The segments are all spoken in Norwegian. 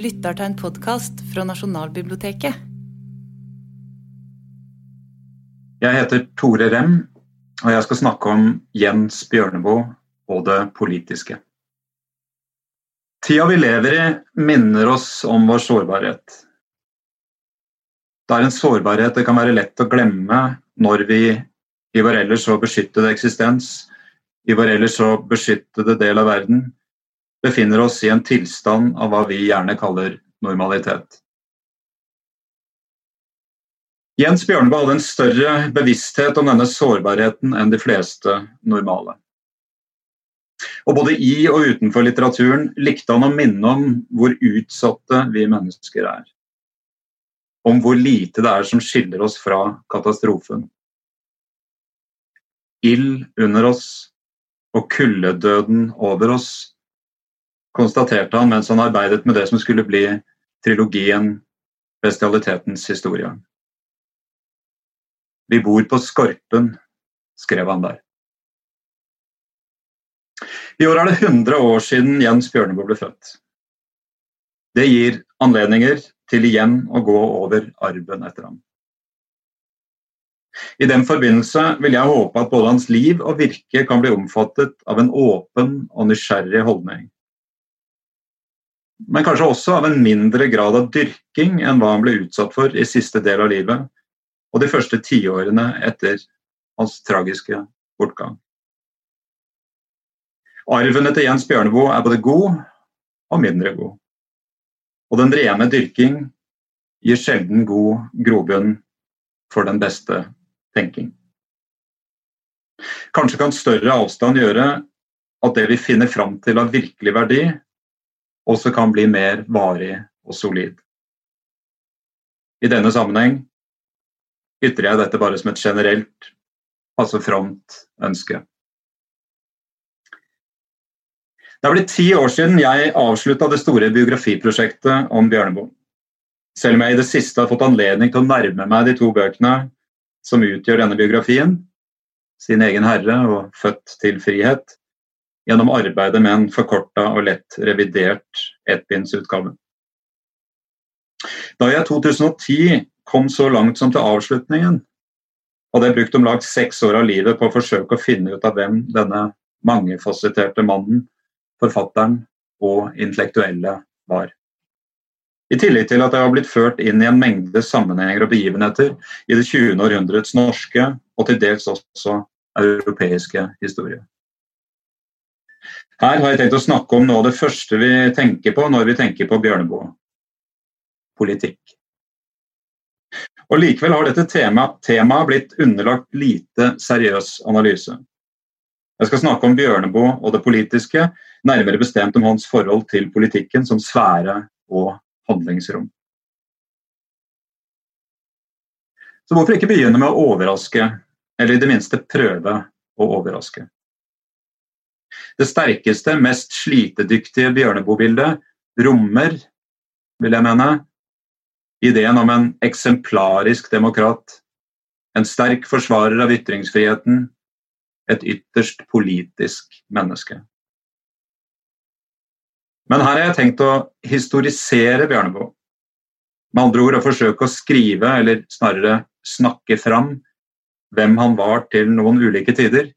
lytter til en podkast fra Nasjonalbiblioteket. Jeg heter Tore Rem, og jeg skal snakke om Jens Bjørneboe og det politiske. Tida vi lever i, minner oss om vår sårbarhet. Det er en sårbarhet det kan være lett å glemme når vi i vår ellers så beskyttede eksistens, i vår ellers så beskyttede del av verden, befinner oss i en tilstand av hva vi gjerne kaller normalitet. Jens Bjørneboe hadde en større bevissthet om denne sårbarheten enn de fleste normale. Og Både i og utenfor litteraturen likte han å minne om hvor utsatte vi mennesker er. Om hvor lite det er som skiller oss fra katastrofen. Ild under oss og kuldedøden over oss, konstaterte han mens han arbeidet med det som skulle bli trilogien Bestialitetens historie. Vi bor på Skorpen, skrev han der. I år er det 100 år siden Jens Bjørneboe ble født. Det gir anledninger til igjen å gå over arven etter ham. I den forbindelse vil jeg håpe at både hans liv og virke kan bli omfattet av en åpen og nysgjerrig holdning. Men kanskje også av en mindre grad av dyrking enn hva han ble utsatt for i siste del av livet, og de første tiårene etter hans tragiske bortgang. Arven etter Jens Bjørneboe er både god og mindre god. Og den rene dyrking gir sjelden god grobunn for den beste tenking. Kanskje kan større avstand gjøre at det vi finner fram til av virkelig verdi, også kan bli mer varig og solid. I denne sammenheng ytrer jeg dette bare som et generelt, altså fromt ønske. Det er blitt ti år siden jeg avslutta det store biografiprosjektet om Bjørneboe. Selv om jeg i det siste har fått anledning til å nærme meg de to bøkene som utgjør denne biografien, Sin egen herre og Født til frihet, gjennom arbeidet med en forkorta og lett revidert ettbindsutgave. Da jeg i 2010 kom så langt som til avslutningen, hadde jeg brukt om lag seks år av livet på å forsøke å finne ut av hvem denne mangefasetterte mannen, forfatteren og intellektuelle var. I tillegg til at jeg har blitt ført inn i en mengde sammenhenger og begivenheter i det 20. århundrets norske og til dels også europeiske historie. Her har jeg tenkt å snakke om noe av det første vi tenker på når vi tenker på Bjørneboe politikk. Og Likevel har dette temaet tema blitt underlagt lite seriøs analyse. Jeg skal snakke om Bjørneboe og det politiske, nærmere bestemt om hans forhold til politikken som sfære og handlingsrom. Så hvorfor ikke begynne med å overraske, eller i det minste prøve å overraske? Det sterkeste, mest slitedyktige Bjørneboe-bildet rommer, vil jeg mene, ideen om en eksemplarisk demokrat, en sterk forsvarer av ytringsfriheten, et ytterst politisk menneske. Men her har jeg tenkt å historisere Bjørneboe. Med andre ord å forsøke å skrive, eller snarere snakke fram, hvem han var til noen ulike tider,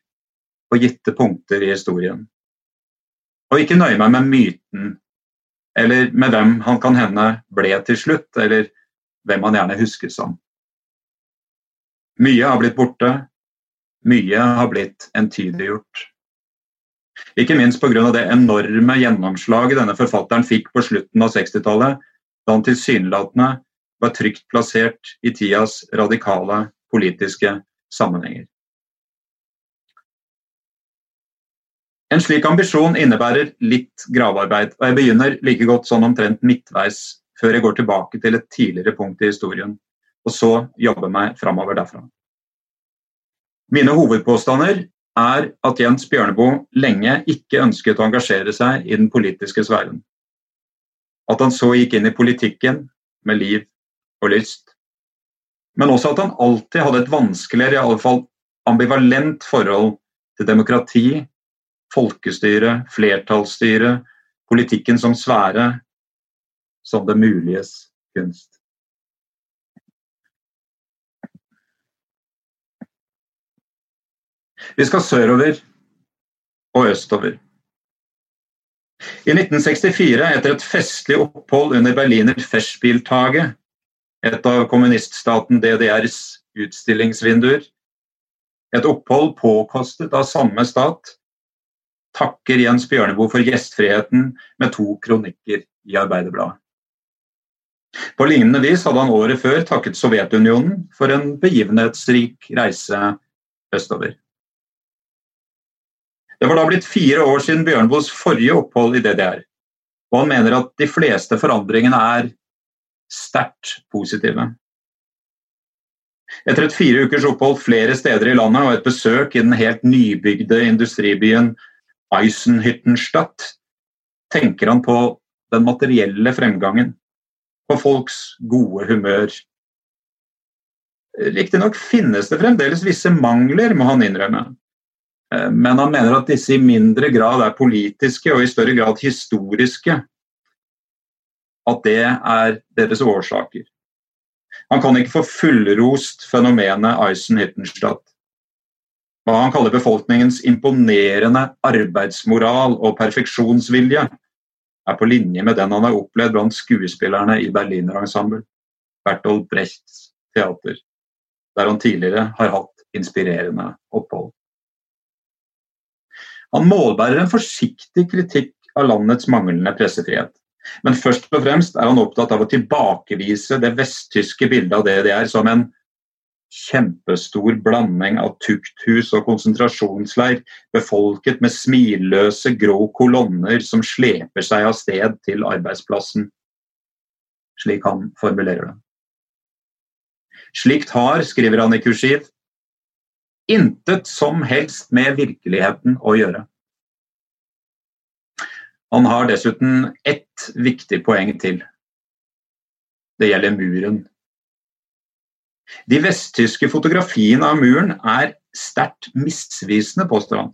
på gitte punkter i historien. Og ikke nøye meg med myten eller med hvem han kan hende ble til slutt, eller hvem han gjerne huskes som. Mye har blitt borte, mye har blitt entydiggjort. Ikke minst pga. det enorme gjennomslaget denne forfatteren fikk på slutten av 60-tallet, da han tilsynelatende var trygt plassert i tidas radikale politiske sammenhenger. En slik ambisjon innebærer litt gravearbeid, og jeg begynner like godt sånn omtrent midtveis før jeg går tilbake til et tidligere punkt i historien, og så jobber meg framover derfra. Mine hovedpåstander er at Jens Bjørneboe lenge ikke ønsket å engasjere seg i den politiske sfæren. At han så gikk inn i politikken med liv og lyst. Men også at han alltid hadde et vanskeligere, i alle fall ambivalent forhold til demokrati folkestyre, flertallsstyre, politikken som sfære, som det muliges kunst. Vi skal sørover og østover. I 1964, etter et festlig opphold under Berliner Festspieltage, et av kommuniststaten DDRs utstillingsvinduer, et opphold påkostet av samme stat, takker Jens Bjørneboe for gjestfriheten med to kronikker i Arbeiderbladet. På lignende vis hadde han året før takket Sovjetunionen for en begivenhetsrik reise østover. Det var da blitt fire år siden Bjørnboes forrige opphold i DDR, og han mener at de fleste forandringene er sterkt positive. Etter et fire ukers opphold flere steder i landet og et besøk i den helt nybygde industribyen Eisenhüttenstadt, tenker han på den materielle fremgangen, på folks gode humør. Riktignok finnes det fremdeles visse mangler, må han innrømme. Eh, men han mener at disse i mindre grad er politiske og i større grad historiske. At det er deres årsaker. Han kan ikke få fullrost fenomenet Eisenhüttenstadt. Hva han kaller befolkningens imponerende arbeidsmoral og perfeksjonsvilje, er på linje med den han har opplevd blant skuespillerne i Berliner Ensemble, Bertolt Brechts teater, der han tidligere har hatt inspirerende opphold. Han målbærer en forsiktig kritikk av landets manglende pressefrihet. Men først og fremst er han opptatt av å tilbakevise det vesttyske bildet av DDR som en kjempestor blanding av tukthus og konsentrasjonsleir, befolket med smilløse grå kolonner som sleper seg av sted til arbeidsplassen. Slik han formulerer det. Slikt har, skriver han i kursiv, intet som helst med virkeligheten å gjøre. Han har dessuten ett viktig poeng til. Det gjelder muren. De vesttyske fotografiene av muren er sterkt misvisende, påstår han.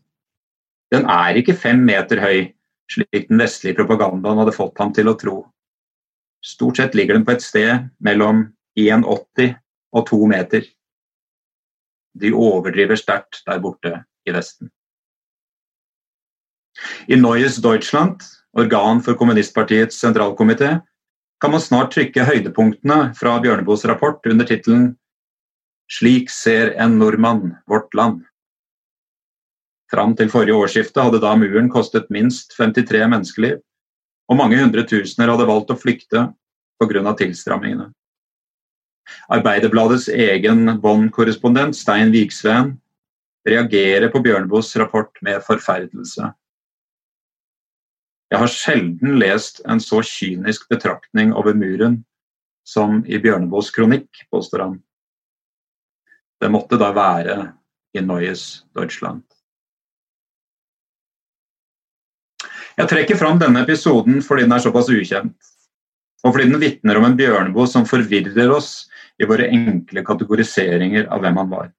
Den er ikke fem meter høy, slik den vestlige propagandaen hadde fått ham til å tro. Stort sett ligger den på et sted mellom 1,80 og 2 meter. De overdriver sterkt der borte i Vesten. I Neues Deutschland, organ for kommunistpartiets sentralkomité, kan man snart trykke høydepunktene fra Bjørneboes rapport under tittelen 'Slik ser en nordmann vårt land'. Fram til forrige årsskifte hadde da muren kostet minst 53 menneskeliv, og mange hundre tusener hadde valgt å flykte pga. tilstrammingene. Arbeiderbladets egen Bonn-korrespondent Stein Viksveen reagerer på Bjørneboes rapport med forferdelse. Jeg har sjelden lest en så kynisk betraktning over muren som i Bjørneboes kronikk, påstår han. Det måtte da være i Neues Deutschland. Jeg trekker fram denne episoden fordi den er såpass ukjent, og fordi den vitner om en Bjørneboe som forvirrer oss i våre enkle kategoriseringer av hvem han var.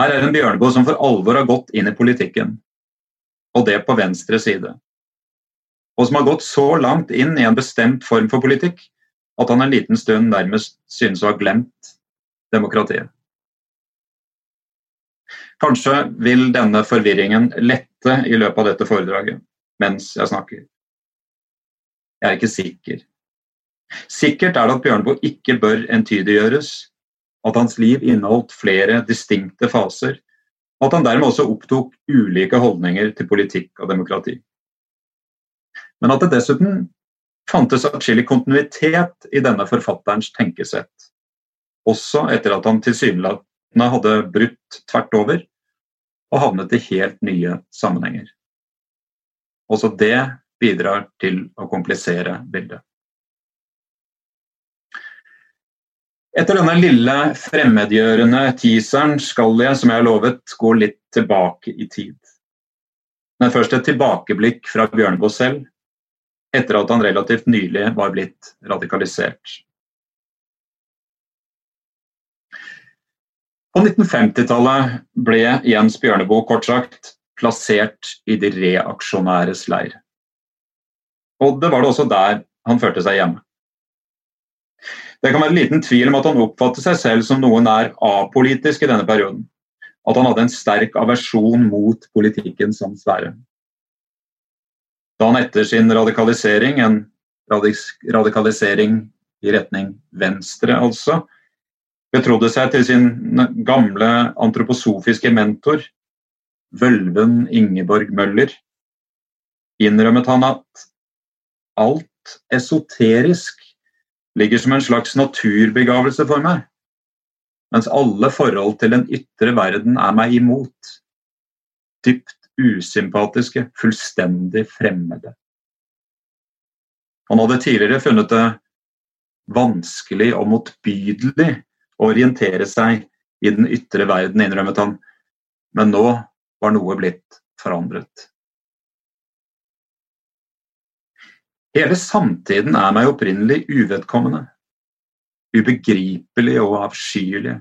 Her er en Bjørneboe som for alvor har gått inn i politikken, og det på venstre side og som har gått så langt inn i en bestemt form for politikk at han en liten stund nærmest synes å ha glemt demokratiet. Kanskje vil denne forvirringen lette i løpet av dette foredraget mens jeg snakker. Jeg er ikke sikker. Sikkert er det at Bjørnboe ikke bør entydiggjøres, at hans liv inneholdt flere distinkte faser, og at han dermed også opptok ulike holdninger til politikk og demokrati. Men at det dessuten fantes atskillig kontinuitet i denne forfatterens tenkesett. Også etter at han tilsynelatende hadde brutt tvert over og havnet i helt nye sammenhenger. Også det bidrar til å komplisere bildet. Etter denne lille fremmedgjørende teaseren skal jeg, som jeg har lovet, gå litt tilbake i tid. Men først et tilbakeblikk fra Bjørneboe selv, etter at han relativt nylig var blitt radikalisert. På 1950-tallet ble Jens Bjørneboe kort sagt plassert i de reaksjonæres leir. Og det var det også der han følte seg hjemme. Det kan være en liten tvil om at han oppfattet seg selv som noe nær apolitisk i denne perioden. At han hadde en sterk aversjon mot politikken som sfære. Da han etter sin radikalisering, en radikalisering i retning venstre altså, betrodde seg til sin gamle antroposofiske mentor, vølven Ingeborg Møller, innrømmet han at alt esoterisk ligger som en slags naturbegavelse for meg, mens alle forhold til den ytre verden er meg imot. Dypt usympatiske, fullstendig fremmede. Han hadde tidligere funnet det vanskelig og motbydelig å orientere seg i den ytre verden, innrømmet han, men nå var noe blitt forandret. Hele samtiden er meg opprinnelig uvedkommende, ubegripelig og avskyelig.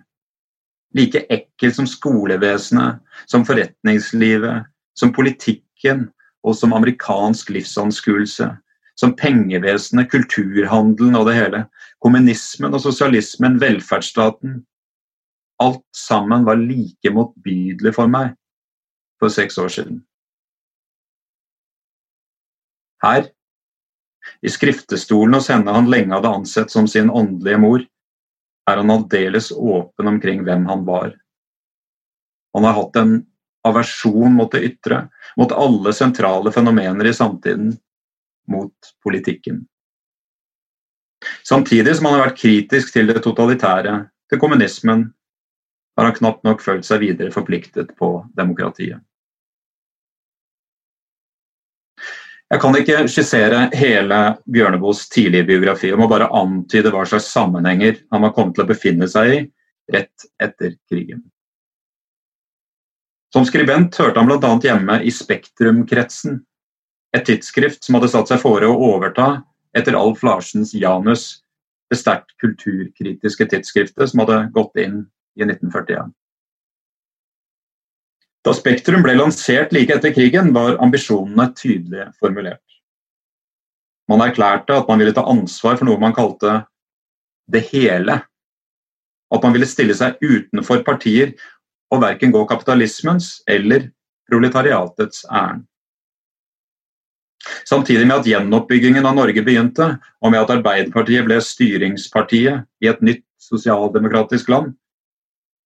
Like ekkel som skolevesenet, som forretningslivet, som politikken og som amerikansk livsanskuelse. Som pengevesenet, kulturhandelen og det hele. Kommunismen og sosialismen, velferdsstaten. Alt sammen var like motbydelig for meg for seks år siden. Her, i skriftestolen hos henne han lenge hadde ansett som sin åndelige mor, er han aldeles åpen omkring hvem han var. Han har hatt en aversjon mot det ytre, mot alle sentrale fenomener i samtiden, mot politikken. Samtidig som han har vært kritisk til det totalitære, til kommunismen, har han knapt nok følt seg videre forpliktet på demokratiet. Jeg kan ikke skissere hele Bjørneboes tidlige biografi, og må bare antyde hva slags sammenhenger han har kommet til å befinne seg i rett etter krigen. Som skribent hørte han bl.a. hjemme i Spektrum-kretsen, et tidsskrift som hadde satt seg fore å overta etter Alf Larsens Janus, det sterkt kulturkritiske tidsskriftet som hadde gått inn i 1941. Da Spektrum ble lansert like etter krigen, var ambisjonene tydelig formulert. Man erklærte at man ville ta ansvar for noe man kalte det hele. At man ville stille seg utenfor partier og verken gå kapitalismens eller proletariatets ærend. Samtidig med at gjenoppbyggingen av Norge begynte, og med at Arbeiderpartiet ble styringspartiet i et nytt sosialdemokratisk land,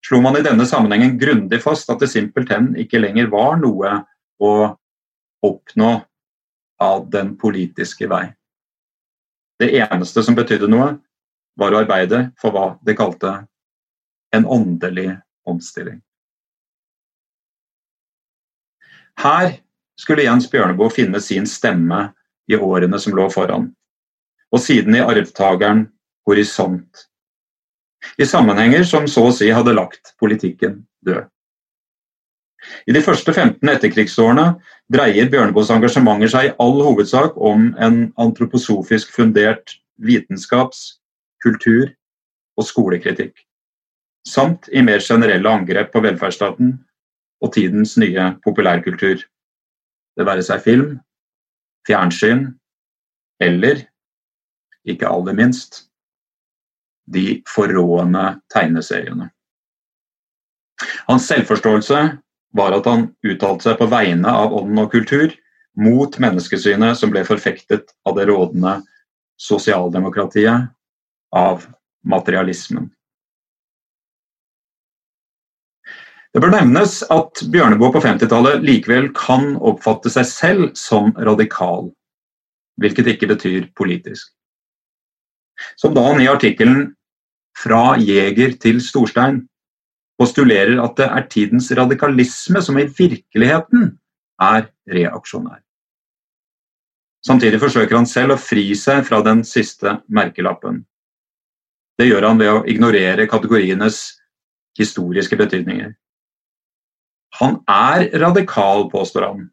slo man i denne sammenhengen grundig fast at det simpelthen ikke lenger var noe å oppnå av den politiske vei. Det eneste som betydde noe, var å arbeide for hva de kalte en åndelig omstilling. Her skulle Jens Bjørneboe finne sin stemme i årene som lå foran, og siden i arvtakeren Horisont i sammenhenger som så å si hadde lagt politikken død. I de første 15 etterkrigsårene dreier Bjørneboes engasjementer seg i all hovedsak om en antroposofisk fundert vitenskaps-, kultur- og skolekritikk, samt i mer generelle angrep på velferdsstaten og tidens nye populærkultur. Det være seg film, fjernsyn eller, ikke aller minst, de forrående tegneseriene. Hans selvforståelse var at han uttalte seg på vegne av ånd og kultur mot menneskesynet som ble forfektet av det rådende sosialdemokratiet, av materialismen. Det bør nevnes at Bjørneboe på 50-tallet likevel kan oppfatte seg selv som radikal, hvilket ikke betyr politisk. Som da han i artikkelen 'Fra jeger til storstein' postulerer at det er tidens radikalisme som i virkeligheten er reaksjonær. Samtidig forsøker han selv å fri seg fra den siste merkelappen. Det gjør han ved å ignorere kategorienes historiske betydninger. Han er radikal, påstår han,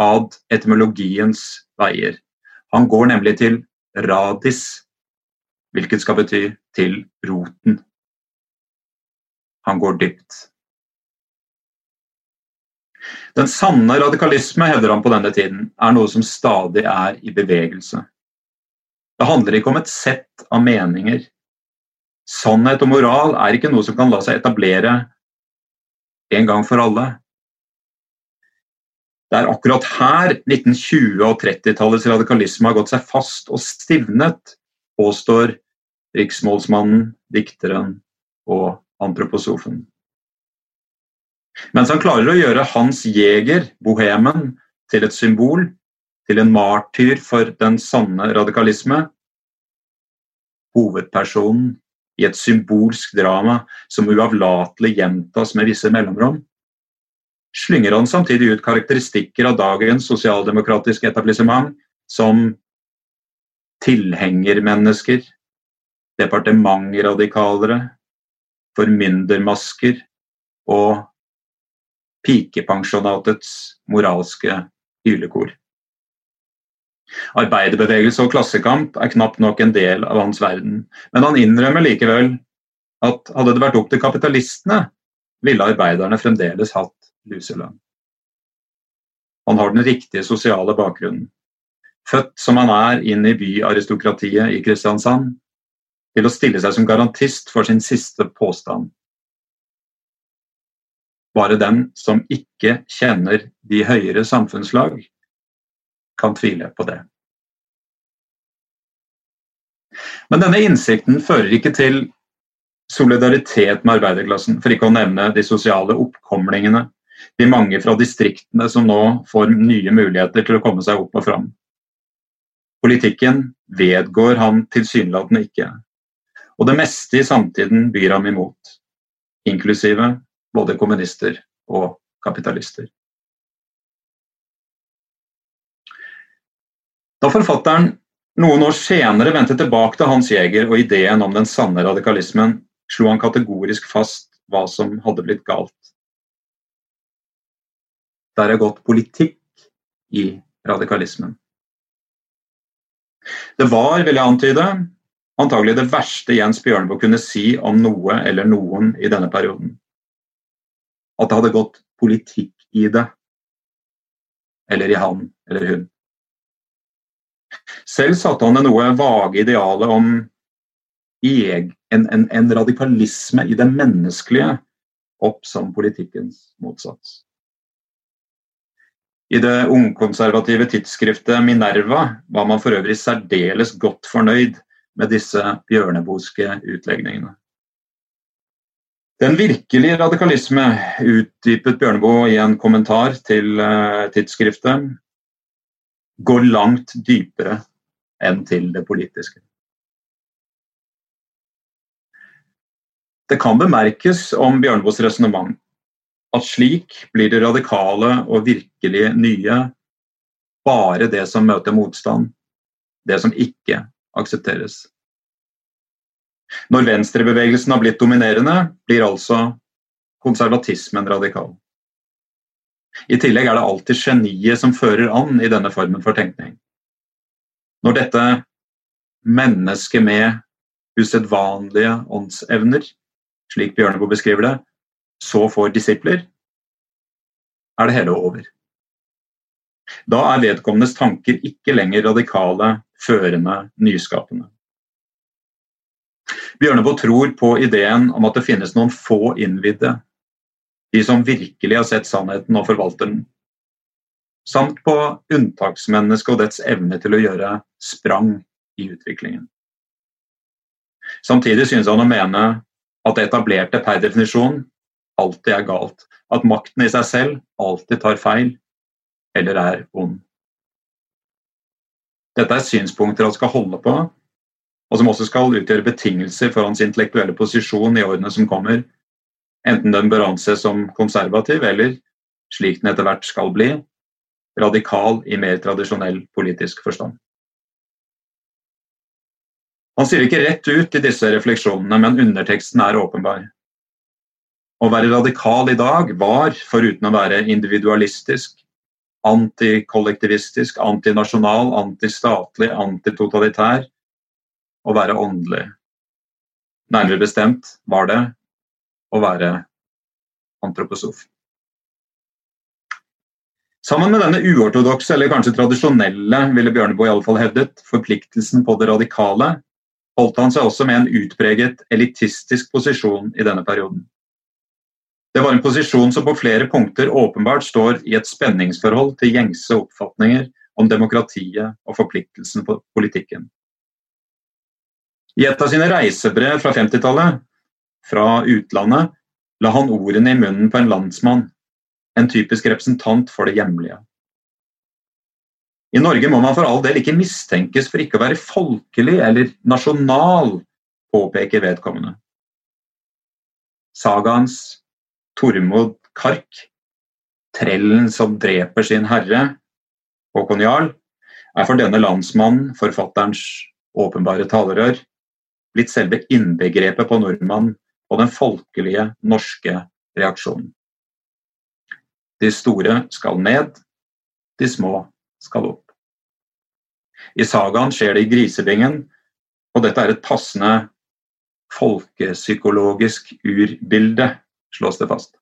ad etymologiens veier. Han går nemlig til radis, hvilket skal bety til roten. Han går dypt. Den sanne radikalisme, hevder han på denne tiden, er noe som stadig er i bevegelse. Det handler ikke om et sett av meninger. Sannhet og moral er ikke noe som kan la seg etablere en gang for alle. Det er akkurat her 1920- og 30-tallets radikalisme har gått seg fast og stivnet, påstår riksmålsmannen, dikteren og antroposofen. Mens han klarer å gjøre Hans Jæger, bohemen, til et symbol, til en martyr for den sanne radikalisme, hovedpersonen i et symbolsk drama som uavlatelig gjentas med visse mellomrom, slynger han samtidig ut karakteristikker av dagens sosialdemokratiske etablissement som tilhengermennesker, departementradikalere, formyndermasker og pikepensjonatets moralske hylekor. Arbeiderbevegelse og klassekamp er knapt nok en del av hans verden, men han innrømmer likevel at hadde det vært opp til kapitalistene, ville arbeiderne fremdeles hatt luselønn. Han har den riktige sosiale bakgrunnen. Født som han er inn i byaristokratiet i Kristiansand, til å stille seg som garantist for sin siste påstand. Bare den som ikke kjenner de høyere samfunnslag, kan tvile på det. Men denne innsikten fører ikke til solidaritet med arbeiderklassen, for ikke å nevne de sosiale oppkomlingene, de mange fra distriktene som nå får nye muligheter til å komme seg opp og fram. Politikken vedgår han tilsynelatende ikke, og det meste i samtiden byr ham imot, inklusive både kommunister og kapitalister. Da forfatteren noen år senere vendte tilbake til Hans Jæger og ideen om den sanne radikalismen, slo han kategorisk fast hva som hadde blitt galt. Der er gått politikk i radikalismen. Det var, vil jeg antyde, antagelig det verste Jens Bjørneboe kunne si om noe eller noen i denne perioden at det hadde gått politikk i det. Eller i han eller hun. Selv satte han det noe vage idealet om en, en, en, radikalisme i det menneskelige opp som politikkens motsats. I det ungkonservative tidsskriftet Minerva var man for øvrig særdeles godt fornøyd med disse bjørneboske utlegningene. Den virkelige radikalisme, utdypet Bjørneboe i en kommentar til uh, tidsskriftet, går langt dypere enn til det politiske. Det kan bemerkes om Bjørneboes resonnement at slik blir det radikale og virkelig nye bare det som møter motstand, det som ikke aksepteres. Når venstrebevegelsen har blitt dominerende, blir altså konservatismen radikal. I tillegg er det alltid geniet som fører an i denne formen for tenkning. Når dette mennesket med usedvanlige åndsevner, slik Bjørneboe beskriver det, så får disipler, er det hele over. Da er vedkommendes tanker ikke lenger radikale, førende, nyskapende. Bjørneboe tror på ideen om at det finnes noen få innvidde, de som virkelig har sett sannheten og forvalter den. Samt på unntaksmennesket og dets evne til å gjøre sprang i utviklingen. Samtidig synes han å mene at det etablerte per definisjon alltid er galt. At makten i seg selv alltid tar feil eller er ond. Dette er synspunkter han skal holde på, og som også skal utgjøre betingelser for hans intellektuelle posisjon i årene som kommer, enten den bør anses som konservativ eller, slik den etter hvert skal bli, radikal i mer tradisjonell politisk forstand. Han sier ikke rett ut i disse refleksjonene, men underteksten er åpenbar. Å være radikal i dag var, foruten å være individualistisk, antikollektivistisk, antinasjonal, antistatlig, antitotalitær, å være åndelig. Nærmere bestemt var det å være antroposof. Sammen med denne uortodokse, eller kanskje tradisjonelle, ville Bjørneboe i alle fall hevdet, forpliktelsen på det radikale, holdt han seg også med en utpreget elitistisk posisjon i denne perioden. Det var en posisjon som på flere punkter åpenbart står i et spenningsforhold til gjengse oppfatninger om demokratiet og forpliktelsen på politikken. I et av sine reisebrev fra 50-tallet, fra utlandet, la han ordene i munnen på en landsmann, en typisk representant for det hjemlige. I Norge må man for all del ikke mistenkes for ikke å være folkelig eller nasjonal, påpeker vedkommende. Sagaens Tormod Kark, trellen som dreper sin herre, Håkon Jarl, er for denne landsmannen, forfatterens åpenbare talerør, blitt selve innbegrepet på nordmann og den folkelige norske reaksjonen. De store skal ned, de små skal opp. I sagaen skjer det i Grisebingen, og dette er et passende folkepsykologisk urbilde, slås det fast.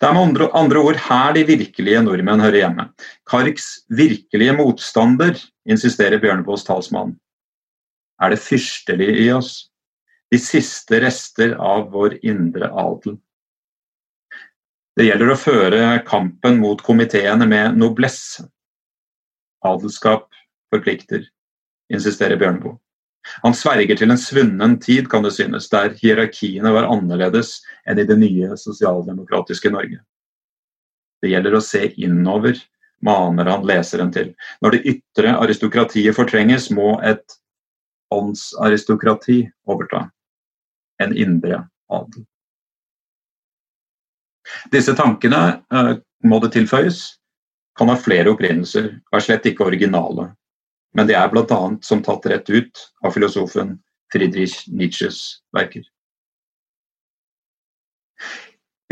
Det er med andre, ord her de virkelige nordmenn hører hjemme. Karks virkelige motstander, insisterer Bjørneboes talsmann, er det fyrstelige i oss, de siste rester av vår indre adel. Det gjelder å føre kampen mot komiteene med noblesse. Adelskap forplikter, insisterer Bjørneboe. Han sverger til en svunnen tid, kan det synes, der hierarkiene var annerledes enn i det nye sosialdemokratiske Norge. Det gjelder å se innover, maner han leseren til. Når det ytre aristokratiet fortrenges, må et åndsaristokrati overta. En indre adel. Disse tankene, eh, må det tilføyes, kan ha flere opprinnelser og er slett ikke originale men det er bl.a. som tatt rett ut av filosofen Friedrich Nietzsches verker.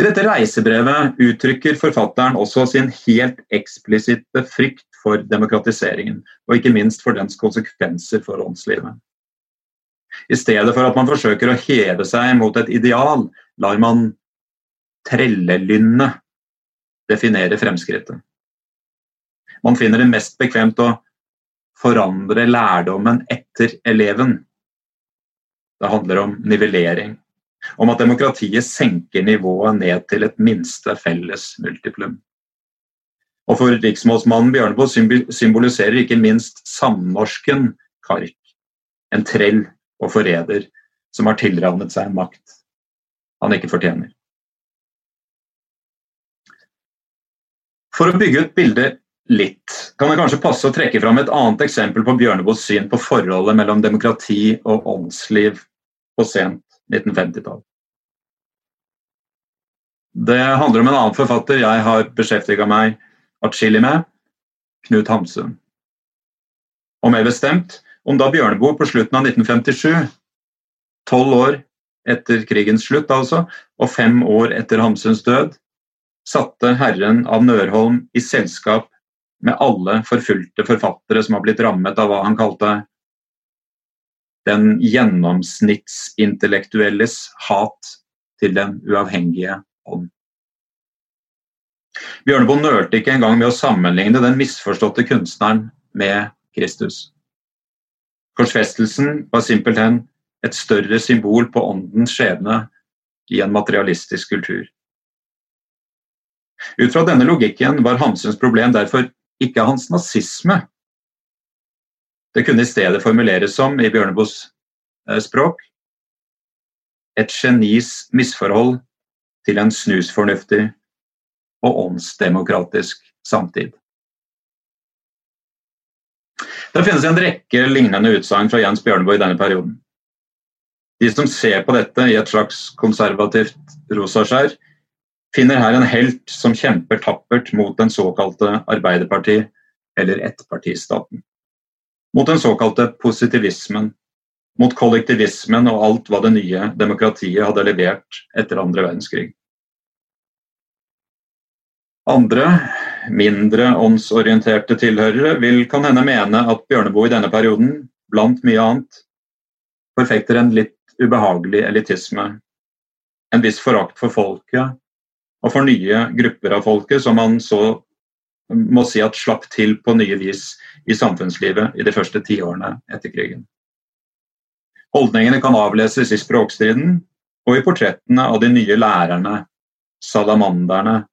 I dette reisebrevet uttrykker forfatteren også sin helt eksplisitte frykt for demokratiseringen, og ikke minst for dens konsekvenser for åndslivet. I stedet for at man forsøker å heve seg mot et ideal, lar man trellelynnet definere fremskrittet. Man finner det mest bekvemt å forandre lærdommen etter eleven. Det handler om nivellering. Om at demokratiet senker nivået ned til et minste felles multiplum. Og for riksmålsmannen Bjørneboe symboliserer ikke minst samnorsken Kark, en trell og forræder som har tilrannet seg makt han ikke fortjener. For å bygge ut bildet litt, kan det kanskje passe å trekke fram et annet eksempel på Bjørneboes syn på forholdet mellom demokrati og åndsliv på sent 1950-tall. Det handler om en annen forfatter jeg har beskjeftiga meg atskillig med, Knut Hamsun. Og mer bestemt om da Bjørneboe på slutten av 1957, tolv år etter krigens slutt altså, og fem år etter Hamsuns død, satte herren av Nørholm i selskap med alle forfulgte forfattere som har blitt rammet av hva han kalte den gjennomsnittsintellektuelles hat til den uavhengige ånd. Bjørneboe nølte ikke engang med å sammenligne den misforståtte kunstneren med Kristus. Korsfestelsen var simpelthen et større symbol på åndens skjebne i en materialistisk kultur. Ut fra denne logikken var Hamsuns problem derfor ikke hans nazisme. Det kunne i stedet formuleres som, i Bjørneboes eh, språk, et genis misforhold til en snusfornuftig og åndsdemokratisk samtid. Det finnes en rekke lignende utsagn fra Jens Bjørneboe i denne perioden. De som ser på dette i et slags konservativt rosaskjær, finner her en helt som kjemper tappert mot den såkalte Arbeiderparti- eller ettpartistaten. Mot den såkalte positivismen, mot kollektivismen og alt hva det nye demokratiet hadde levert etter andre verdenskrig. Andre, mindre åndsorienterte tilhørere vil kan hende mene at Bjørneboe i denne perioden, blant mye annet, forfekter en litt ubehagelig elitisme, en viss forakt for folket og for nye grupper av folket som man så må si at slapp til på nye vis i samfunnslivet i de første tiårene etter krigen. Holdningene kan avleses i språkstriden og i portrettene av de nye lærerne, salamanderne,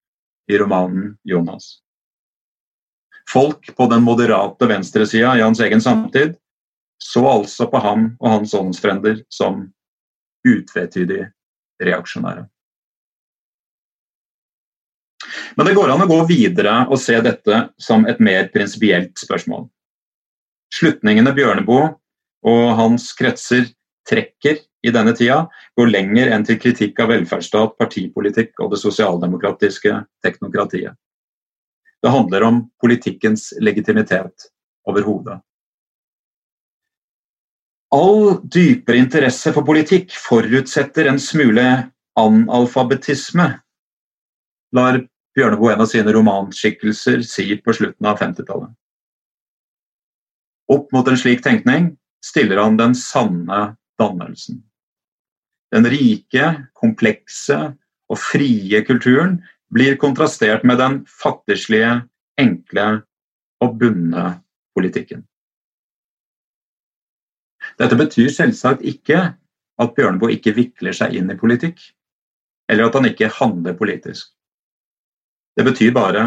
i romanen 'Jonas'. Folk på den moderate venstresida i hans egen samtid så altså på ham og hans åndsfrender som utvetydig reaksjonære. Men det går an å gå videre og se dette som et mer prinsipielt spørsmål. Slutningene Bjørneboe og hans kretser trekker i denne tida, går lenger enn til kritikk av velferdsstat, partipolitikk og det sosialdemokratiske teknokratiet. Det handler om politikkens legitimitet overhodet. All dypere interesse for politikk forutsetter en smule analfabetisme, lar Bjørneboe en av sine romanskikkelser si på slutten av 50-tallet. Opp mot en slik tenkning stiller han den sanne dannelsen. Den rike, komplekse og frie kulturen blir kontrastert med den fattigslige, enkle og bundne politikken. Dette betyr selvsagt ikke at Bjørneboe ikke vikler seg inn i politikk, eller at han ikke handler politisk. Det betyr bare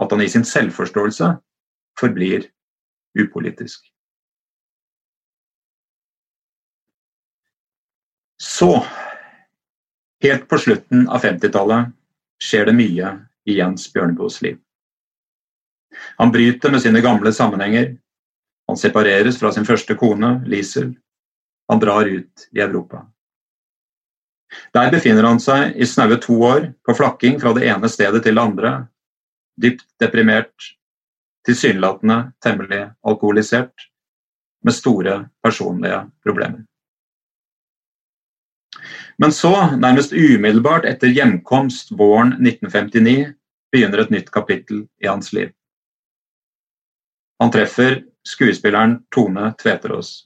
at han i sin selvforståelse forblir upolitisk. Så, helt på slutten av 50-tallet, skjer det mye i Jens Bjørneboes liv. Han bryter med sine gamle sammenhenger. Han separeres fra sin første kone, Liesel. Han drar ut i Europa. Der befinner han seg i snaue to år, på flakking fra det ene stedet til det andre. Dypt deprimert, tilsynelatende temmelig alkoholisert, med store personlige problemer. Men så, nærmest umiddelbart etter hjemkomst våren 1959, begynner et nytt kapittel i hans liv. Han treffer skuespilleren Tone Tveterås.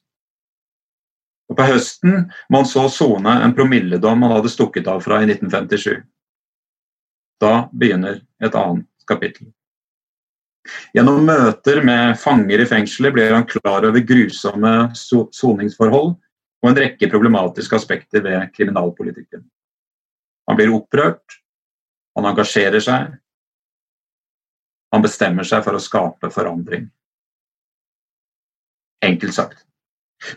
Og På høsten må han så sone en promilledom han hadde stukket av fra i 1957. Da begynner et annet kapittel. Gjennom møter med fanger i fengselet blir han klar over grusomme soningsforhold og en rekke problematiske aspekter ved kriminalpolitikken. Han blir opprørt, han engasjerer seg, han bestemmer seg for å skape forandring. Enkelt sagt.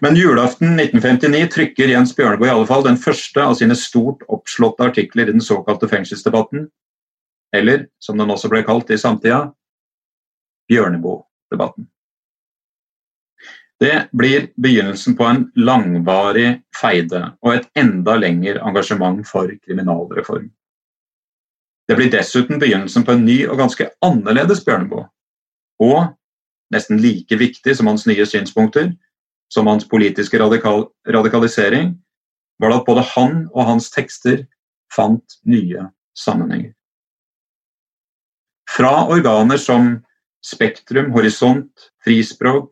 Men julaften 1959 trykker Jens Bjørneboe i alle fall den første av sine stort oppslåtte artikler i den såkalte fengselsdebatten, eller som den også ble kalt i samtida, Bjørneboe-debatten. Det blir begynnelsen på en langvarig feide og et enda lengre engasjement for kriminalreform. Det blir dessuten begynnelsen på en ny og ganske annerledes Bjørneboe. Og, nesten like viktig som hans nye synspunkter, som hans politiske radikal radikalisering, var det at både han og hans tekster fant nye sammenhenger. Fra organer som Spektrum, Horisont, Frispråk,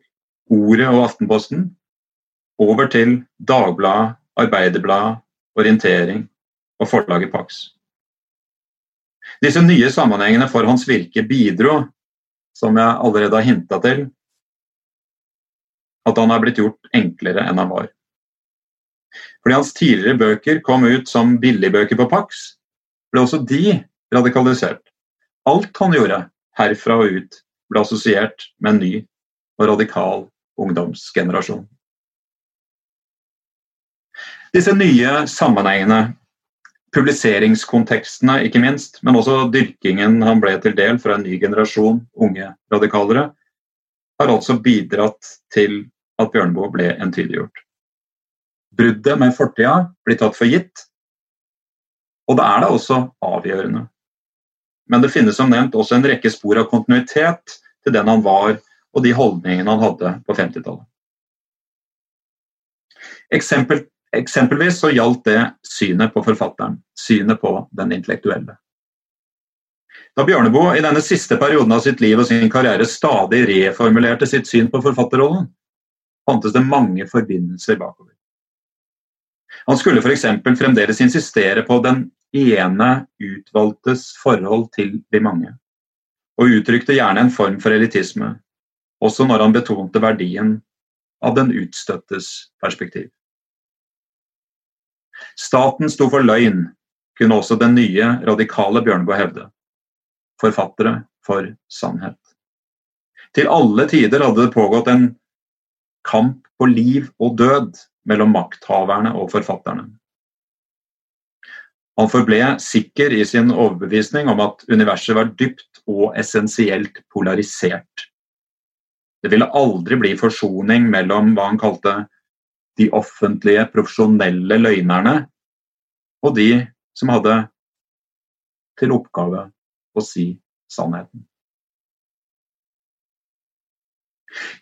Ordet og Aftenposten, over til Dagbladet, Arbeiderbladet, Orientering og forlaget Pax. Disse nye sammenhengene for hans virke bidro, som jeg allerede har hinta til, at han er blitt gjort enklere enn han var. Fordi hans tidligere bøker kom ut som billigbøker på Pax, ble også de radikalisert. Alt han gjorde herfra og ut, ble assosiert med en ny og radikal ungdomsgenerasjon. Disse nye sammenhengene, publiseringskontekstene ikke minst, men også dyrkingen han ble til del fra en ny generasjon unge radikalere, har altså bidratt til at Bjørneboe ble entydiggjort. Bruddet med fortida blir tatt for gitt, og det er da også avgjørende. Men det finnes som nevnt også en rekke spor av kontinuitet til den han var og de holdningene han hadde på 50-tallet. Eksempel, eksempelvis så gjaldt det synet på forfatteren, synet på den intellektuelle. Da Bjørneboe i denne siste perioden av sitt liv og sin karriere stadig reformulerte sitt syn på forfatterrollen, fantes det mange forbindelser bakover. Han skulle f.eks. fremdeles insistere på den ene utvalgtes forhold til de mange, og uttrykte gjerne en form for elitisme, også når han betonte verdien av den utstøttes perspektiv. Staten sto for løgn, kunne også den nye, radikale Bjørneboe hevde. Forfattere for sannhet. Til alle tider hadde det pågått en kamp på liv og død mellom makthaverne og forfatterne. Han forble sikker i sin overbevisning om at universet var dypt og essensielt polarisert. Det ville aldri bli forsoning mellom hva han kalte de offentlige, profesjonelle løgnerne og de som hadde til oppgave å si sannheten.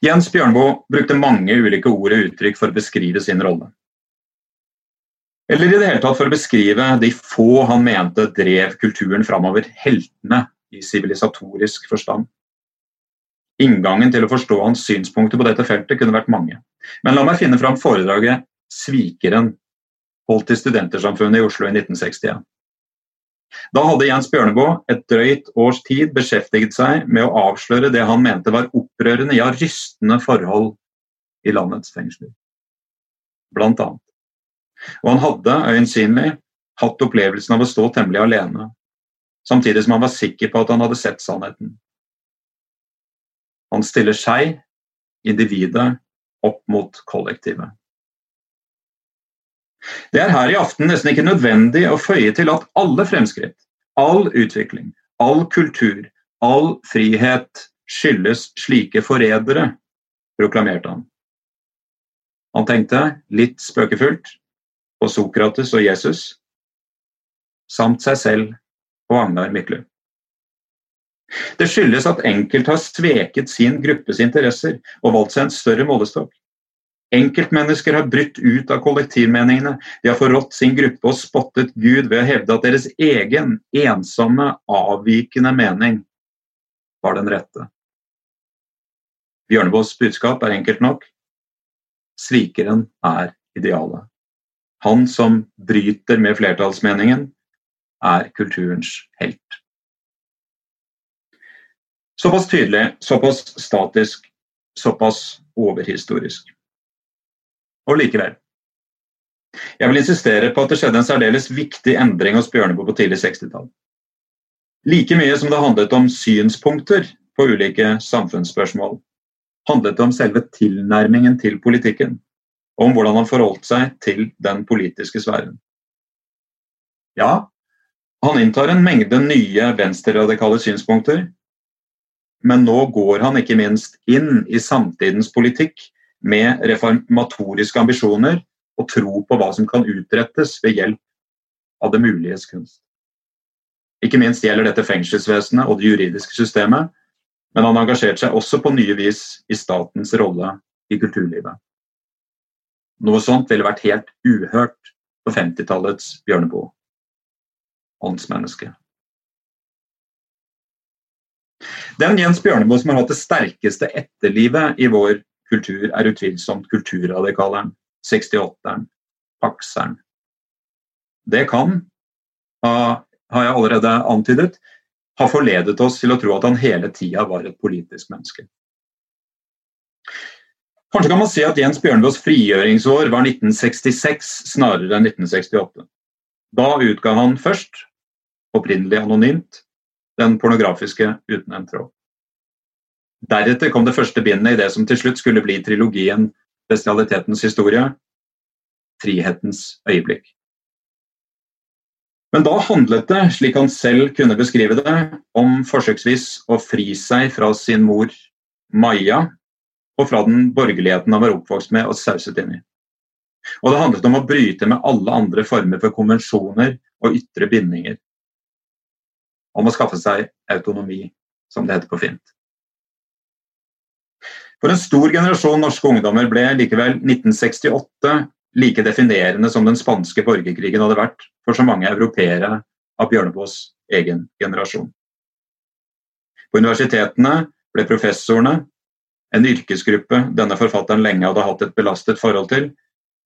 Jens Bjørnboe brukte mange ulike ord og uttrykk for å beskrive sin rolle. Eller i det hele tatt for å beskrive de få han mente drev kulturen framover, heltene i sivilisatorisk forstand. Inngangen til å forstå hans synspunkter på dette feltet kunne vært mange. Men la meg finne fram foredraget 'Svikeren', holdt til Studentersamfunnet i Oslo i 1961. Da hadde Jens Bjørneboe et drøyt års tid beskjeftiget seg med å avsløre det han mente var opprørende, ja rystende forhold i landets fengsler. Blant annet. Og han hadde øyensynlig hatt opplevelsen av å stå temmelig alene, samtidig som han var sikker på at han hadde sett sannheten. Han stiller seg, individet, opp mot kollektivet. Det er her i aften nesten ikke nødvendig å føye til at alle fremskritt, all utvikling, all kultur, all frihet skyldes slike forrædere, proklamerte han. Han tenkte, litt spøkefullt, på Sokrates og Jesus, samt seg selv og Agnar Mykle. Det skyldes at enkelte har sveket sin gruppes interesser og valgt seg en større målestokk. Enkeltmennesker har brutt ut av kollektivmeningene. De har forrådt sin gruppe og spottet Gud ved å hevde at deres egen ensomme, avvikende mening var den rette. Bjørneboes budskap er enkelt nok. Svikeren er idealet. Han som bryter med flertallsmeningen, er kulturens helt. Såpass tydelig, såpass statisk, såpass overhistorisk. Og likevel. Jeg vil insistere på at det skjedde en særdeles viktig endring hos Bjørneboe på tidlig 60-tall. Like mye som det handlet om synspunkter på ulike samfunnsspørsmål, handlet det om selve tilnærmingen til politikken, og om hvordan han forholdt seg til den politiske sfæren. Ja, han inntar en mengde nye venstreradikale synspunkter, men nå går han ikke minst inn i samtidens politikk med reformatoriske ambisjoner og tro på hva som kan utrettes ved hjelp av det muliges kunst. Ikke minst gjelder dette fengselsvesenet og det juridiske systemet, men han engasjerte seg også på nye vis i statens rolle i kulturlivet. Noe sånt ville vært helt uhørt på 50-tallets Bjørneboe. Åndsmenneske. Den Jens Bjørneboe som har hatt det sterkeste etterlivet i vår kultur er utvilsomt kulturradikaleren, 68-eren, pakseren. Det kan, har jeg allerede antydet, ha forledet oss til å tro at han hele tida var et politisk menneske. Kanskje kan man si at Jens Bjørneboes frigjøringsår var 1966 snarere enn 1968. Da utga han først, opprinnelig anonymt, den pornografiske Uten en tråd. Deretter kom det første bindet i det som til slutt skulle bli trilogien 'Bestialitetens historie', 'Frihetens øyeblikk'. Men da handlet det, slik han selv kunne beskrive det, om forsøksvis å fri seg fra sin mor Maja og fra den borgerligheten han var oppvokst med og sauset inn i. Og det handlet om å bryte med alle andre former for konvensjoner og ytre bindinger. Om å skaffe seg autonomi, som det heter på fint. For en stor generasjon norske ungdommer ble likevel 1968 like definerende som den spanske borgerkrigen hadde vært for så mange europeere av Bjørneboes egen generasjon. På universitetene ble professorene, en yrkesgruppe denne forfatteren lenge hadde hatt et belastet forhold til,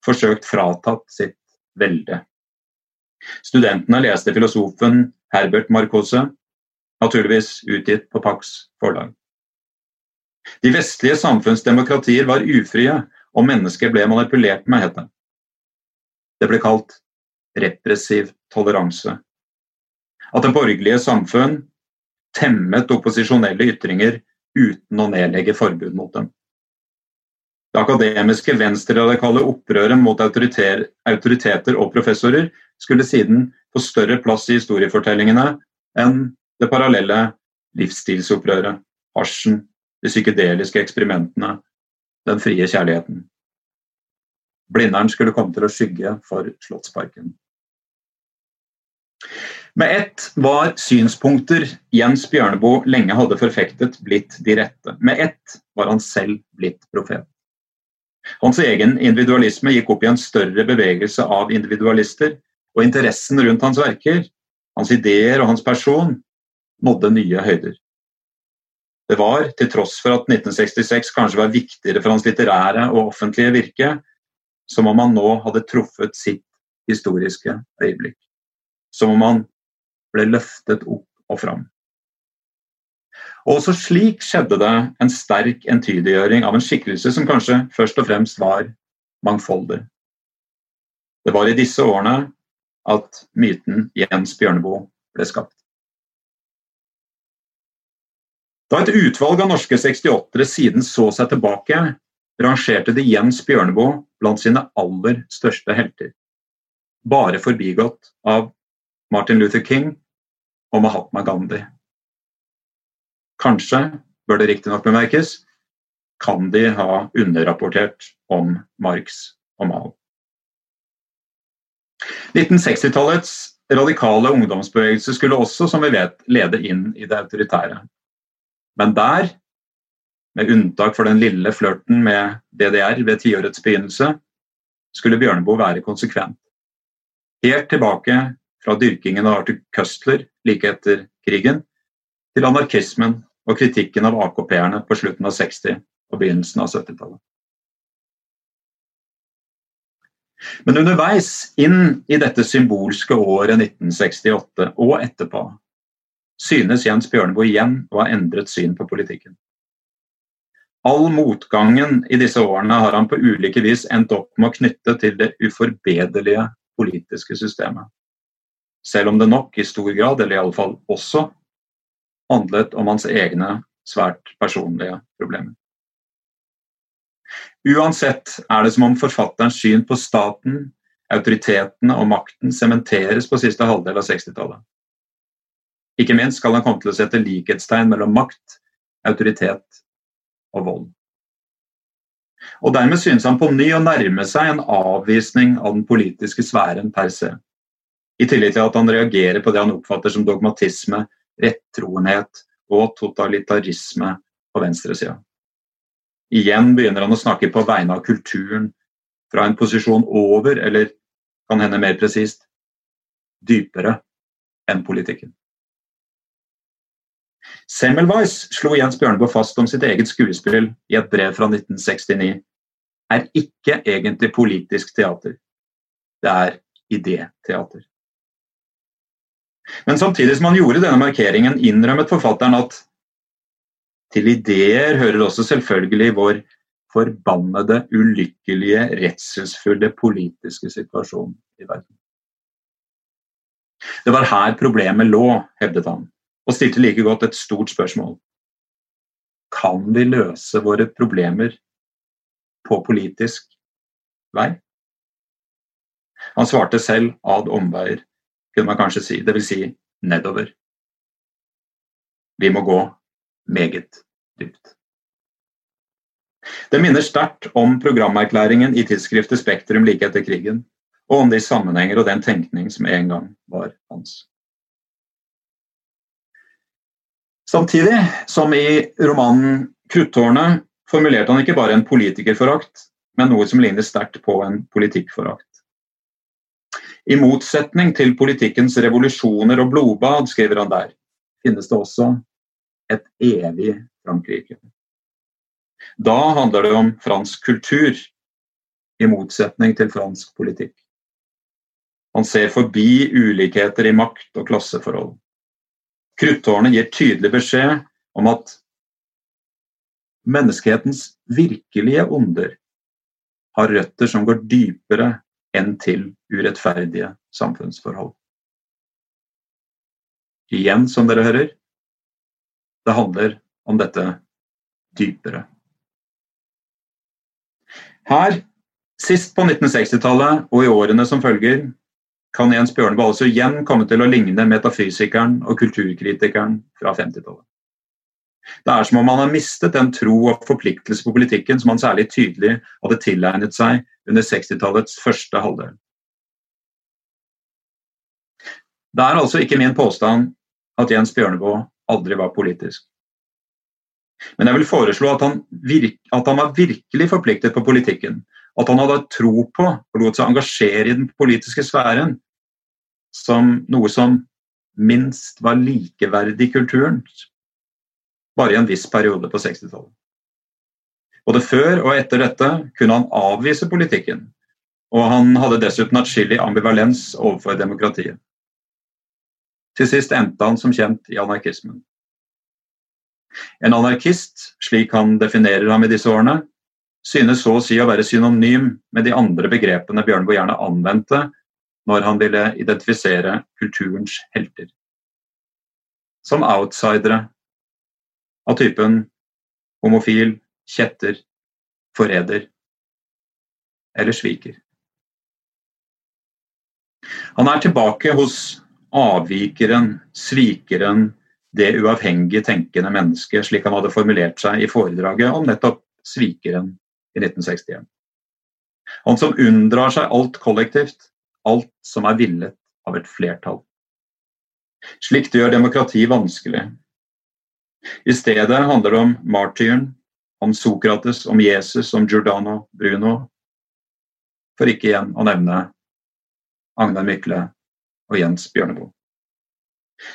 forsøkt fratatt sitt velde. Studentene leste filosofen Herbert Marcose, naturligvis utgitt på Pax forlag. De vestlige samfunnsdemokratier var ufrie, og mennesker ble manipulert med, het det. Det ble kalt repressiv toleranse. At det borgerlige samfunn temmet opposisjonelle ytringer uten å nedlegge forbud mot dem. Det akademiske venstreradikale opprøret mot autoriteter og professorer skulle siden få større plass i historiefortellingene enn det parallelle livsstilsopprøret, hasjen, de psykedeliske eksperimentene, den frie kjærligheten. Blindern skulle komme til å skygge for Slottsparken. Med ett var synspunkter Jens Bjørneboe lenge hadde forfektet, blitt de rette. Med ett var han selv blitt profet. Hans egen individualisme gikk opp i en større bevegelse av individualister, og interessen rundt hans verker, hans ideer og hans person nådde nye høyder. Det var, til tross for at 1966 kanskje var viktigere for hans litterære og offentlige virke, som om han nå hadde truffet sitt historiske øyeblikk. Som om han ble løftet opp og fram. Og også slik skjedde det en sterk entydiggjøring av en skikkelse som kanskje først og fremst var mangfoldig. Det var i disse årene at myten Jens Bjørneboe ble skapt. Da et utvalg av norske 68-ere siden så seg tilbake, rangerte de Jens Bjørneboe blant sine aller største helter. Bare forbigått av Martin Luther King og Mahatma Gandhi. Kanskje, bør det riktignok bemerkes, kan de ha underrapportert om Marx og Mao. 1960-tallets radikale ungdomsbevegelse skulle også, som vi vet, lede inn i det autoritære. Men der, med unntak for den lille flørten med DDR ved tiårets begynnelse, skulle Bjørneboe være konsekvent. Helt tilbake fra dyrkingen av Arthur Custler like etter krigen, til anarkismen og kritikken av AKP-erne på slutten av 60- og begynnelsen av 70-tallet. Men underveis inn i dette symbolske året 1968 og etterpå synes Jens Bjørneboe igjen å ha endret syn på politikken. All motgangen i disse årene har han på ulike vis endt opp med å knytte til det uforbederlige politiske systemet. Selv om det nok i stor grad, eller iallfall også, handlet om hans egne svært personlige problemer. Uansett er det som om forfatterens syn på staten, autoritetene og makten sementeres på siste halvdel av 60-tallet. Ikke minst skal han komme til å sette likhetstegn mellom makt, autoritet og vold. Og Dermed synes han på ny å nærme seg en avvisning av den politiske sfæren per se. I tillegg til at han reagerer på det han oppfatter som dogmatisme, rettroenhet og totalitarisme på venstresida. Igjen begynner han å snakke på vegne av kulturen, fra en posisjon over, eller kan hende mer presist, dypere enn politikken. Semmelweis slo Jens Bjørneboe fast om sitt eget skuespill i et brev fra 1969. Er ikke egentlig politisk teater. Det er idéteater. Men samtidig som han gjorde denne markeringen, innrømmet forfatteren at til ideer hører også selvfølgelig vår forbannede, ulykkelige, redselsfulle politiske situasjon i verden. Det var her problemet lå, hevdet han, og stilte like godt et stort spørsmål. Kan vi løse våre problemer på politisk vei? Han svarte selv ad omveier, kunne man kanskje si. Dvs. Si nedover. Vi må gå meget dypt. Det minner sterkt om programerklæringen i tidsskriftet Spektrum like etter krigen, og om de sammenhenger og den tenkning som en gang var hans. Samtidig som i romanen 'Kruttårnet' formulerte han ikke bare en politikerforakt, men noe som ligner sterkt på en politikkforakt. I motsetning til politikkens revolusjoner og blodbad, skriver han der, finnes det også et evig Frankrike. Da handler det om fransk kultur, i motsetning til fransk politikk. Han ser forbi ulikheter i makt og klasseforhold. Kruttårnet gir tydelig beskjed om at menneskehetens virkelige onder har røtter som går dypere enn til urettferdige samfunnsforhold. Igjen, som dere hører, det handler om dette dypere. Her, sist på 1960-tallet og i årene som følger, kan Jens Bjørneboe altså igjen komme til å ligne metafysikeren og kulturkritikeren fra 50-tallet. Det er som om han har mistet den tro og forpliktelse på politikken som han særlig tydelig hadde tilegnet seg under 60-tallets første halvdel. Det er altså ikke min påstand at Jens Bjørneboe aldri var politisk. Men jeg vil foreslå at han, virk, at han, var virkelig forpliktet på politikken. At han hadde tro på og lot seg engasjere i den politiske sfæren som noe som minst var likeverdig kulturen. Bare i en viss periode på 60-tallet. Både før og etter dette kunne han avvise politikken. Og han hadde dessuten atskillig ambivalens overfor demokratiet. Til sist endte han som kjent i anarkismen. En anarkist, slik han definerer ham i disse årene, synes så å si å være synonym med de andre begrepene Bjørnboe gjerne anvendte når han ville identifisere kulturens helter. Som outsidere av typen homofil, kjetter, forræder eller sviker. Han er tilbake hos avvikeren, svikeren, det uavhengig tenkende mennesket, slik han hadde formulert seg i foredraget om nettopp svikeren i 1961. Han som unndrar seg alt kollektivt, alt som er villet av et flertall. Slikt gjør demokrati vanskelig. I stedet handler det om martyren, om Sokrates, om Jesus, om Giordano Bruno, for ikke igjen å nevne Agnar Mykle og Jens Bjørneboe.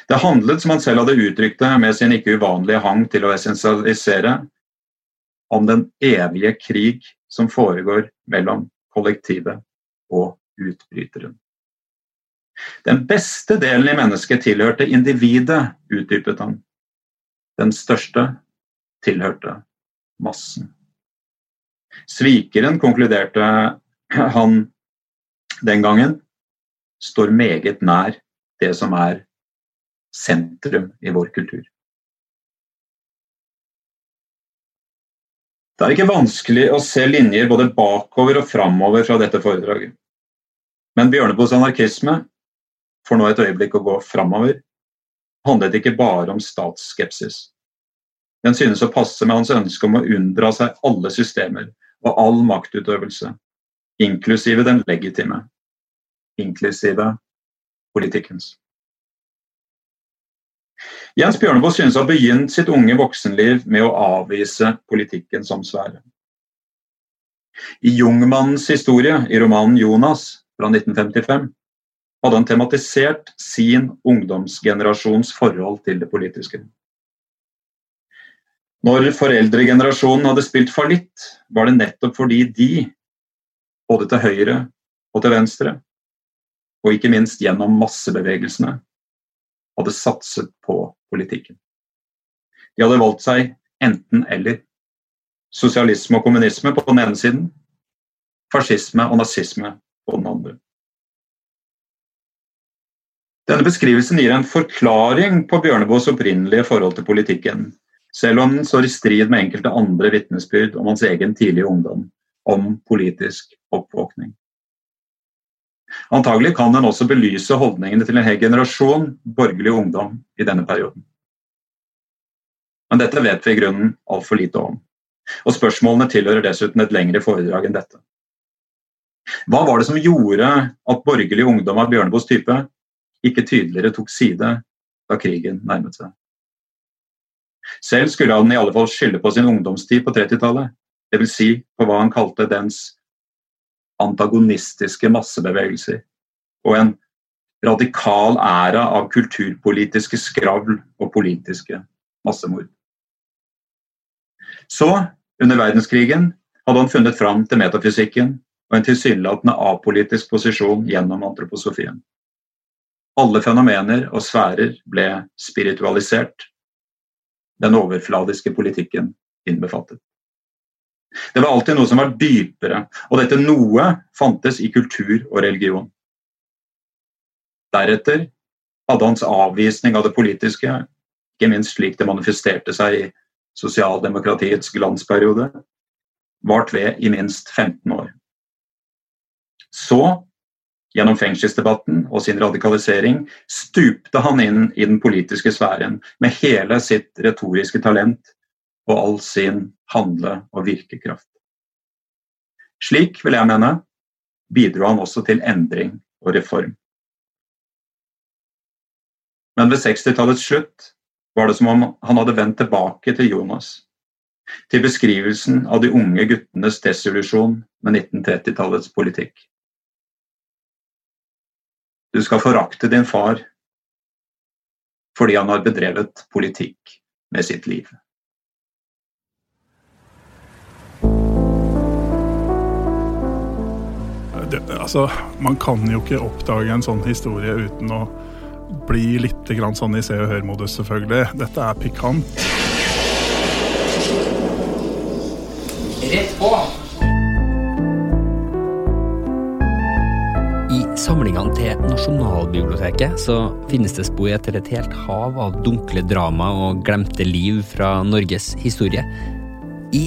Det handlet, som han selv hadde uttrykt det med sin ikke uvanlige hang til å essensialisere, om den evige krig som foregår mellom kollektivet og utbryteren. Den beste delen i mennesket tilhørte individet, utdypet han. Den største tilhørte massen. Svikeren, konkluderte han den gangen, står meget nær det som er sentrum i vår kultur. Det er ikke vanskelig å se linjer både bakover og framover fra dette foredraget. Men Bjørneboes anarkisme, for nå et øyeblikk å gå framover, handlet ikke bare om statsskepsis. Den synes å passe med hans ønske om å unndra seg alle systemer og all maktutøvelse, inklusive den legitime, inklusive politikkens. Jens Bjørneboe synes å ha begynt sitt unge voksenliv med å avvise politikken som sfære. I Jungmannens historie, i romanen 'Jonas' fra 1955, hadde han tematisert sin ungdomsgenerasjons forhold til det politiske. Når foreldregenerasjonen hadde spilt fallitt, var det nettopp fordi de, både til høyre og til venstre, og ikke minst gjennom massebevegelsene, hadde satset på politikken. De hadde valgt seg enten-eller. Sosialisme og kommunisme på den ene siden, fascisme og nazisme på den andre. Denne beskrivelsen gir en forklaring på Bjørneboes opprinnelige forhold til politikken, selv om den står i strid med enkelte andre vitnesbyrd om hans egen tidlige ungdom, om politisk oppvåkning. Antagelig kan den også belyse holdningene til en hel generasjon borgerlig ungdom i denne perioden. Men dette vet vi i grunnen altfor lite om. Og spørsmålene tilhører dessuten et lengre foredrag enn dette. Hva var det som gjorde at borgerlig ungdom av Bjørneboes type ikke tydeligere tok side da krigen nærmet seg? Selv skulle han i alle fall skylde på sin ungdomstid på 30-tallet, dvs. Si på hva han kalte dens antagonistiske massebevegelser og en radikal æra av kulturpolitiske skravl og politiske massemord. Så, under verdenskrigen, hadde han funnet fram til metafysikken og en tilsynelatende apolitisk posisjon gjennom antroposofien. Alle fenomener og sfærer ble spiritualisert. Den overfladiske politikken innbefattet. Det var alltid noe som var dypere, og dette noe fantes i kultur og religion. Deretter hadde hans avvisning av det politiske, ikke minst slik det manifesterte seg i sosialdemokratiets glansperiode, vart ved i minst 15 år. Så, gjennom fengselsdebatten og sin radikalisering, stupte han inn i den politiske sfæren med hele sitt retoriske talent og all sin handle- og virkekraft. Slik, vil jeg mene, bidro han også til endring og reform. Men ved 60-tallets slutt var det som om han hadde vendt tilbake til Jonas. Til beskrivelsen av de unge guttenes desillusjon med 1930-tallets politikk. Du skal forakte din far fordi han har bedrevet politikk med sitt liv. Det, altså, man kan jo ikke oppdage en sånn historie uten å bli litt grann sånn i Se og Hør-modus, selvfølgelig. Dette er pikant. Rett på! I samlingene til Nasjonalbiblioteket så finnes det spor etter et helt hav av dunkle drama og glemte liv fra Norges historie. I